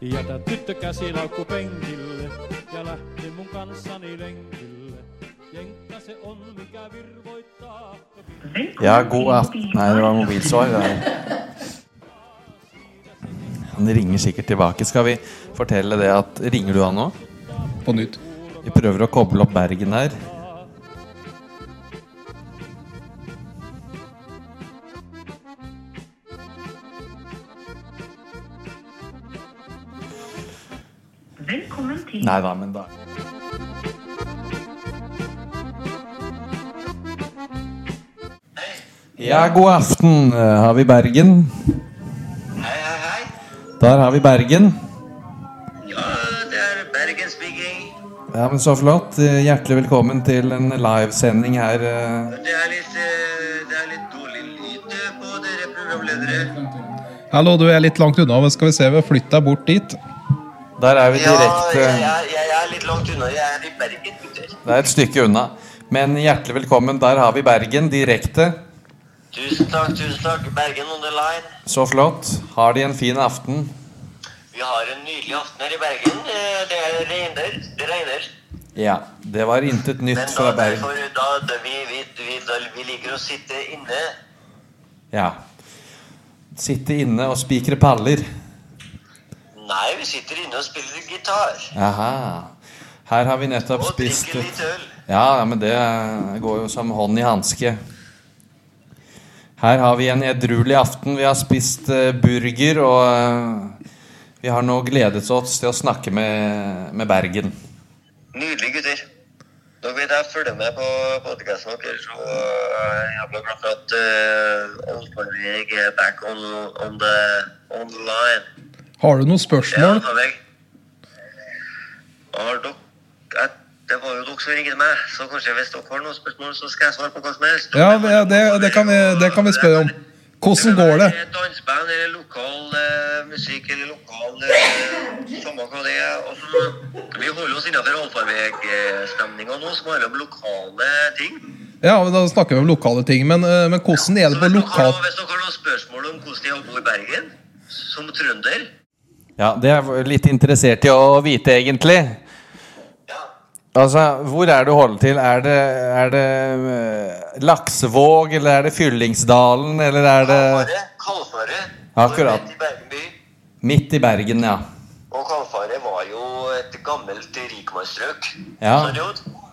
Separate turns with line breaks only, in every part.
Jätä tyttö käsilaukku penkille ja lähti mun kanssani lenkille. Jenkka se on, mikä virvoittaa.
Ja, god aften Nei, det var mobilsvar. Han ringer sikkert tilbake. Skal vi fortelle det at Ringer du han nå?
På nytt.
Vi prøver å koble opp Bergen her. Nei da, men da Ja, god aften. Eh, Har vi Bergen?
Hei, hei, hei.
Der har vi Bergen.
Ja, det er Bergen speaking.
Ja, men Så flott. Eh, Hjertelig velkommen til en livesending her. eh.
Det er litt, det er litt dårlig lyd på dere programledere.
Hallo, du er litt langt unna. men Skal vi se, vi har flyttet bort dit.
Der er vi
Ja, jeg, jeg, jeg er litt langt unna. Jeg er i Bergen, gutter.
Det er et stykke unna. Men hjertelig velkommen. Der har vi Bergen direkte.
Tusen takk, tusen takk. Bergen on the line.
Så flott. Har de en fin aften?
Vi har en nydelig aften her i Bergen. Eh, Det er regner. Det regner.
Ja. Det var intet nytt
da,
fra Bergen.
derfor, da, da, vi, vi, vi, da, vi liker å sitte inne.
Ja. Sitte inne og spikre paller.
Nei, vi sitter inne og spiller gitar.
Aha. Her har vi nettopp
Og
spist
drikker litt øl.
Ja, men det går jo som hånd i hanske. Her har vi en edruelig aften. Vi har spist eh, burger, og eh, vi har nå gledet oss til å snakke med, med Bergen.
Nydelig, gutter. Dere vil jeg følger med på podkasten deres, og jeg er jævla glad for at uh, Alfarveg er back on, on, the, on the line.
Har du noen spørsmål?
Ja, Har dere jeg, Det var jo dere som ringte meg, så kanskje hvis dere har noen spørsmål, så skal jeg svare på hva som helst.
Ja, det, det, kan vi, det kan vi spørre om. Hvordan går det?
Et danseband eller lokal eh, musikk eller lokal uh, Samme hva det er. Også, vi holder oss innenfor allfarvegstemninga nå, som handler om lokale ting.
Ja, men Da snakker vi om lokale ting. Men, eh, men hvordan er det på
lokalt
lokal...
hvis dere har noen spørsmål om hvordan de har bodd i Bergen, som trønder
Ja, det er jeg litt interessert i å vite, egentlig. Altså, hvor er det du holder til? Er det, er det eh, Laksevåg, eller er det Fyllingsdalen, eller er det
Kalfaret.
Akkurat.
Midt i Bergen by.
midt i Bergen, ja?
Og Kalfaret var jo et gammelt rikmannsstrøk.
Ja.
Sånn, jo.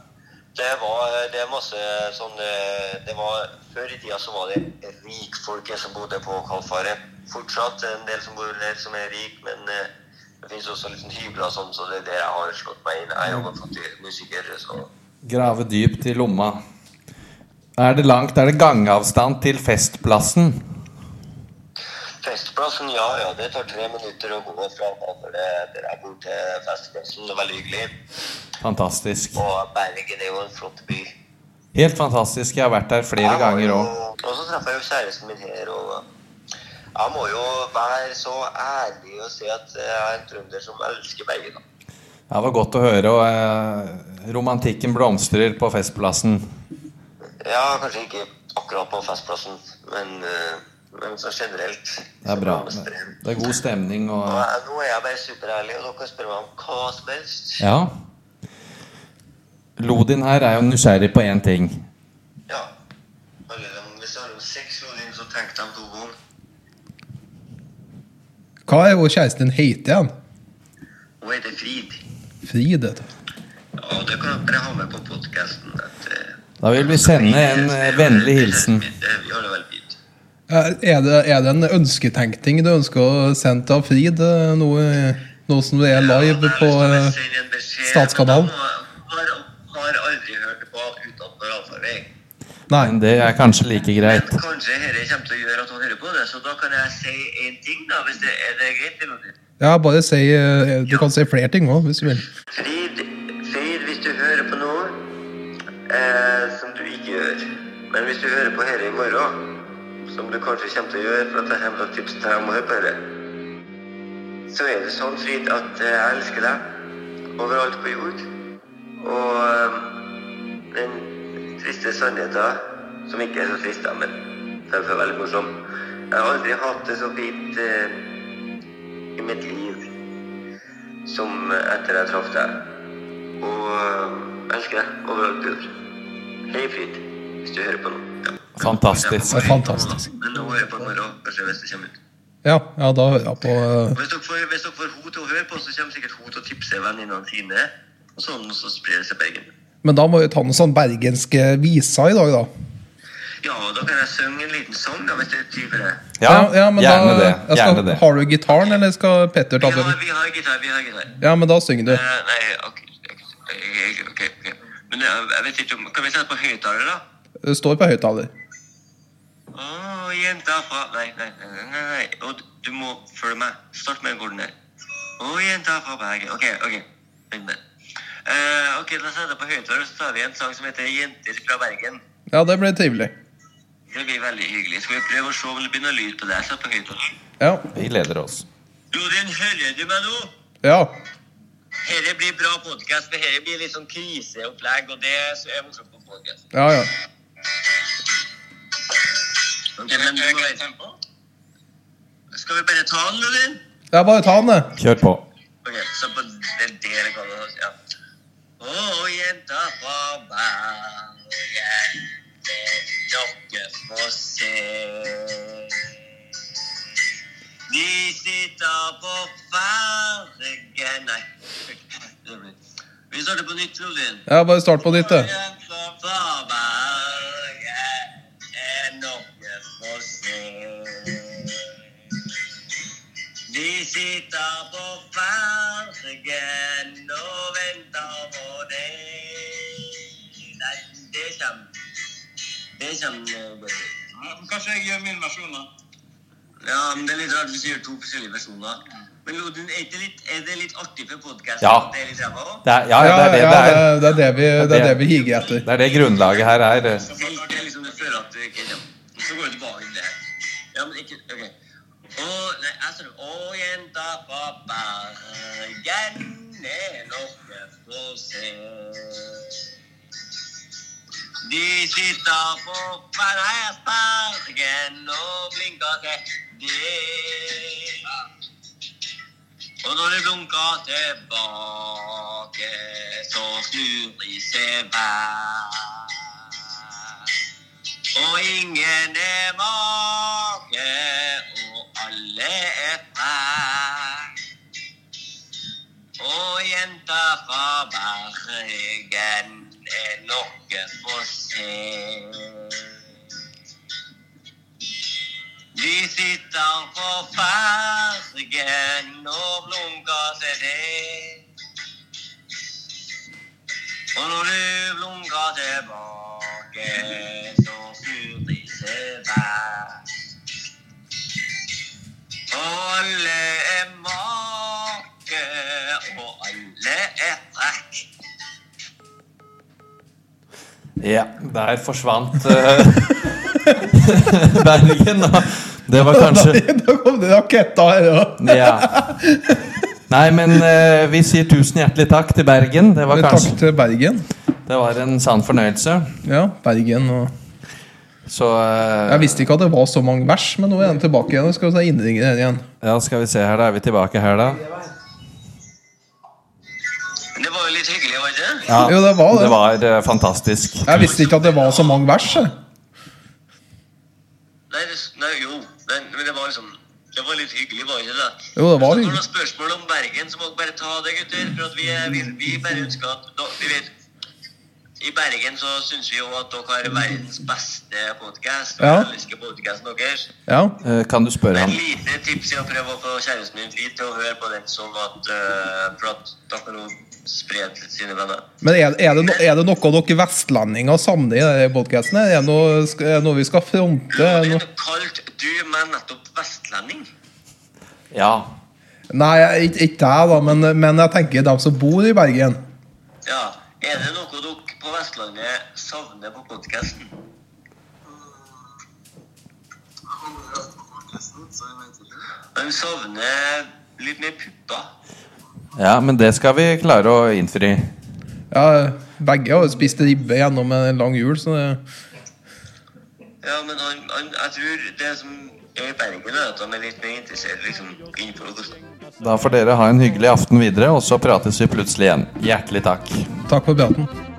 Det var det er masse sånn eh, det var, Før i tida så var det rikfolket som bodde på Kalfaret. Fortsatt en del som bor der som er rik, men eh, det finnes også litt sånn hybler og sånn, så det er det jeg har slått meg inn. Jeg har jo en fattig musiker, så
Grave dypt i lomma. Er det langt? Er det gangavstand til Festplassen?
Festplassen, ja, ja, det tar tre minutter å gå fra det- der bor til Festplassen. Det er veldig hyggelig.
Fantastisk.
Og Bergen er jo en flott by.
Helt fantastisk. Jeg har vært der flere
Jeg
ganger òg.
Og så traff jeg jo kjæresten min her, og jeg må jo være så ærlig og si at jeg er en trønder som elsker Bergen. da.
Det var godt å høre, og eh, romantikken blomstrer på Festplassen.
Ja, kanskje ikke akkurat på Festplassen, men, eh, men så generelt.
Det er bra. Det er god stemning
Og nå er jeg bare superærlig, og dere spør meg om hva som helst.
Ja. Lodin her er jo nysgjerrig på én ting.
Ja. Hvis det har om seks Lodin, så tenk dem to ganger.
Hva er jo kjæresten din heter igjen?
Hun heter Frid.
Frid, vet du.
Ja, det kan dere ha med på podkasten.
Da vil vi sende en eh, vennlig hilsen.
Vi har det.
Eh, Er det, er det en ønsketenkning du ønsker å sende til Frid? eh, Noe, noe som er live på eh, Statskanalen?
Har, har aldri hørt på utenfor allfarvei.
Nei.
Det er kanskje like
Men kanskje dette kommer til å gjøre at han hører på det, så da kan jeg si én ting, da, hvis det er det greit? Eller?
Ja, bare si eh, Du kan si flere ting òg, hvis du vil.
Frid, Frid, hvis du hører på noe eh, som du ikke gjør, men hvis du hører på dette i morgen, som du kanskje kommer til å gjøre for at jeg har tips til deg om å høre på dette, så er det sånn, Frid, at eh, jeg elsker deg overalt på jord. Og eh, den triste sannheten, som ikke er så trist, men derfor veldig morsom Jeg har aldri hatt det så fint eh, i mitt liv som etter jeg traff deg. Og jeg elsker deg overalt på jord. Hei, Frid, hvis du hører på nå. Ja.
Fantastisk.
Er fantastisk.
Men nå er jeg på i morgen, kanskje hvis det kommer ut.
Ja, ja da hører jeg på uh...
Hvis dere får, hvis dere får hun til å høre på, så kommer sikkert hun til å tipse venninnene sine. Og sånn, og så sprer det seg Bergen.
Men da må vi ta noen sånn bergenske viser i dag, da.
Ja, da kan jeg synge en liten sang, da, hvis det er tid for det.
Ja,
men
gjerne
da,
det.
Gjerne skal,
det.
Har du gitaren, eller skal Petter ta den?
vi har gitar, vi har gitar.
Ja, men da synger du.
Uh, nei, ok, ok, ok, ok, ok. Men jeg, jeg vet ikke om, kan vi sette på høyttaler da?
Det står på høyttaler.
Åh, jenta fra... Nei, nei, nei, nei. Og du, må følge meg. Start med akkorden der. Åh, jenta fra Bergen. Ok, ok. Vent med. Uh, ok, da setter jeg på høyttaler, så tar vi en sang som heter Jenter fra Bergen.
Ja, det blir trivelig.
Det blir veldig hyggelig. Skal vi prøve å se om det noe lyd på det? Sett på høyttaler.
Ja.
Vi gleder oss.
Jorunn, hører du meg nå?
Ja.
Dette blir bra podcast, for dette blir litt sånn kriseopplegg, og det er morsomt på podcast.
Ja, ja.
Ok, men du må være Skal vi bare ta den, eller?
Ja, bare ta den, det.
Kjør på.
Ok, så på det er det det kaller det, ja. Å, jenta fra Bergen, dere får se. De sitter på fergen Nei. Vi starter på nytt, Lodin.
Ja, bare start på nytt, det.
De sitter på fergen og venter på deg. Nei, det kommer Det kommer godt.
Kanskje jeg gjør min versjon, da.
Ja, men det er litt rart hvis du gjør to forskjellige versjoner. Men Lodin, er det litt, er det litt artig for podkasten
Ja.
at det er litt ræva òg?
Det ja, ja, det er det
ja,
det er.
det, det er det vi, det er det vi higer etter.
Det er det grunnlaget her er.
Det er liksom du føler at du ikke kommer. Så går du tilbake til det. Ja, men ikke OK. Å, nei, jeg sa det. Å, jenta fra Bergen er noe å se. De sitter på Bergen og blinker til deg. Og når de blunker tilbake, noe får se. Vi sitter på fergen og blunker til deg. Og når du blunker tilbake, så seg hver. Og alle er make, og alle er frekk.
Ja, der forsvant uh, Bergen. Og det var kanskje
Da kom det raketter her òg.
Ja. Nei, men uh, vi sier tusen hjertelig takk til Bergen. Det var
Takk til Bergen.
Det var en sann fornøyelse.
Ja, Bergen og
Så uh,
Jeg visste ikke at det var så mange vers, men nå er den tilbake igjen. Skal vi se, innringer igjen.
Ja, skal vi se her, da er vi tilbake her, da. Ja,
Jo, det var det.
Det var eh, fantastisk.
Jeg visste ikke at det var så mange vers.
Nei, det, nei jo. Men, men det var liksom Det var litt hyggelig, var ikke det?
Jo, det var
hyggelig. Når
det
noen spørsmål om Bergen, så må dere bare ta det, gutter. For at vi, er, vi, vi bare ønsker at da, Vi vet I Bergen så syns vi jo at dere har verdens beste podkast.
Ja.
Vi elsker podkasten deres.
Ja.
Eh, Kan du spørre ham?
Et lite tips er å prøve å få kjæresten min fri til å høre på den, sånn at uh, For at kan jo spre det til sine venner.
Men er, er, det no, er det noe dere vestlendinger savner i denne podkasten? Er, det noe- er det noe vi skal fronte? Det
Lodin,
noe?
kalt du meg nettopp vestlending?
Ja.
Nei, ikke ikke jeg, da, men, men jeg tenker dem som bor i Bergen.
Ja. Er det noe dere på Vestlandet savner på podkasten? De savner litt mer pupper.
Ja, men det skal vi klare å innfri.
Ja, Begge har spist ribbe gjennom en lang jul, så det
Ja, men han, han, jeg tror det som i Bergen er at han er litt mer interessert liksom, innenfor oss.
Da får dere ha en hyggelig aften videre, og så prates vi plutselig igjen. Hjertelig takk.
Takk for praten.